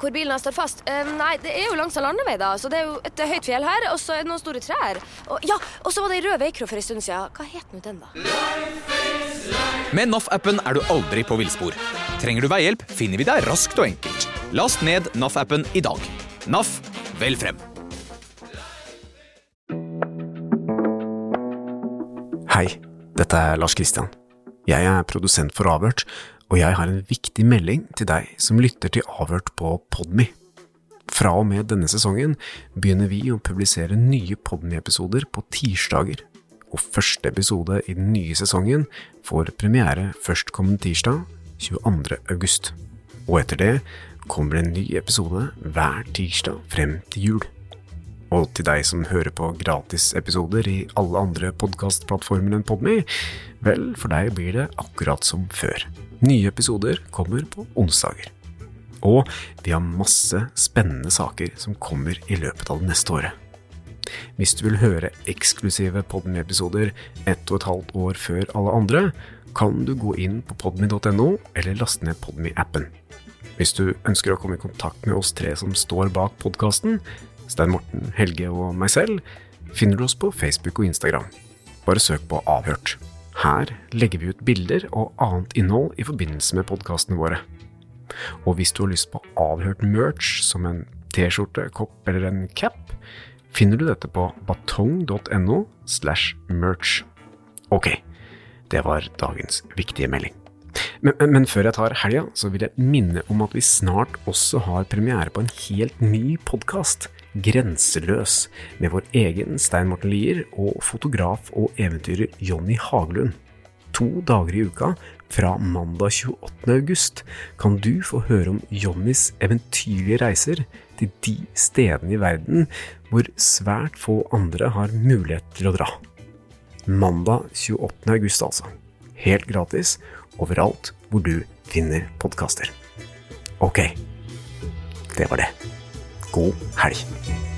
Hvor bilen står fast? Eh, nei, det er jo langs en landevei, da. Så det er jo et høyt fjell her, og så er det noen store trær. Og, ja, og så var det ei rød veikro for en stund siden. Hva het nå den, da? Med NAF-appen er du aldri på villspor. Trenger du veihjelp, finner vi deg raskt og enkelt. Last ned NAF-appen i dag. NAF, vel frem. Hei, dette er Lars Kristian. Jeg er produsent for Avhørt, og jeg har en viktig melding til deg som lytter til Avhørt på Podme. Fra og med denne sesongen begynner vi å publisere nye Podme-episoder på tirsdager, og første episode i den nye sesongen får premiere førstkommende tirsdag, 22. august. Og etter det kommer det en ny episode hver tirsdag frem til jul. Og til deg som hører på gratisepisoder i alle andre podkastplattformer enn Podme, vel, for deg blir det akkurat som før. Nye episoder kommer på onsdager. Og vi har masse spennende saker som kommer i løpet av det neste året. Hvis du vil høre eksklusive Podme-episoder ett og et halvt år før alle andre, kan du gå inn på podme.no eller laste ned Podme-appen. Hvis du ønsker å komme i kontakt med oss tre som står bak podkasten, Stein Morten, Helge og meg selv, finner du oss på Facebook og Instagram. Bare søk på Avhørt. Her legger vi ut bilder og annet innhold i forbindelse med podkastene våre. Og hvis du har lyst på avhørt merch, som en T-skjorte, kopp eller en cap, finner du dette på batong.no slash merch. Ok, det var dagens viktige melding. Men, men, men før jeg tar helga, så vil jeg minne om at vi snart også har premiere på en helt ny podkast, Grenseløs, med vår egen Stein Morten Lier og fotograf og eventyrer Jonny Hagelund. To dager i uka, fra mandag 28. august, kan du få høre om Jonnys eventyrlige reiser til de stedene i verden hvor svært få andre har mulighet til å dra. Mandag 28. august, altså. Helt gratis overalt hvor du finner podkaster. Ok, det var det. God helg.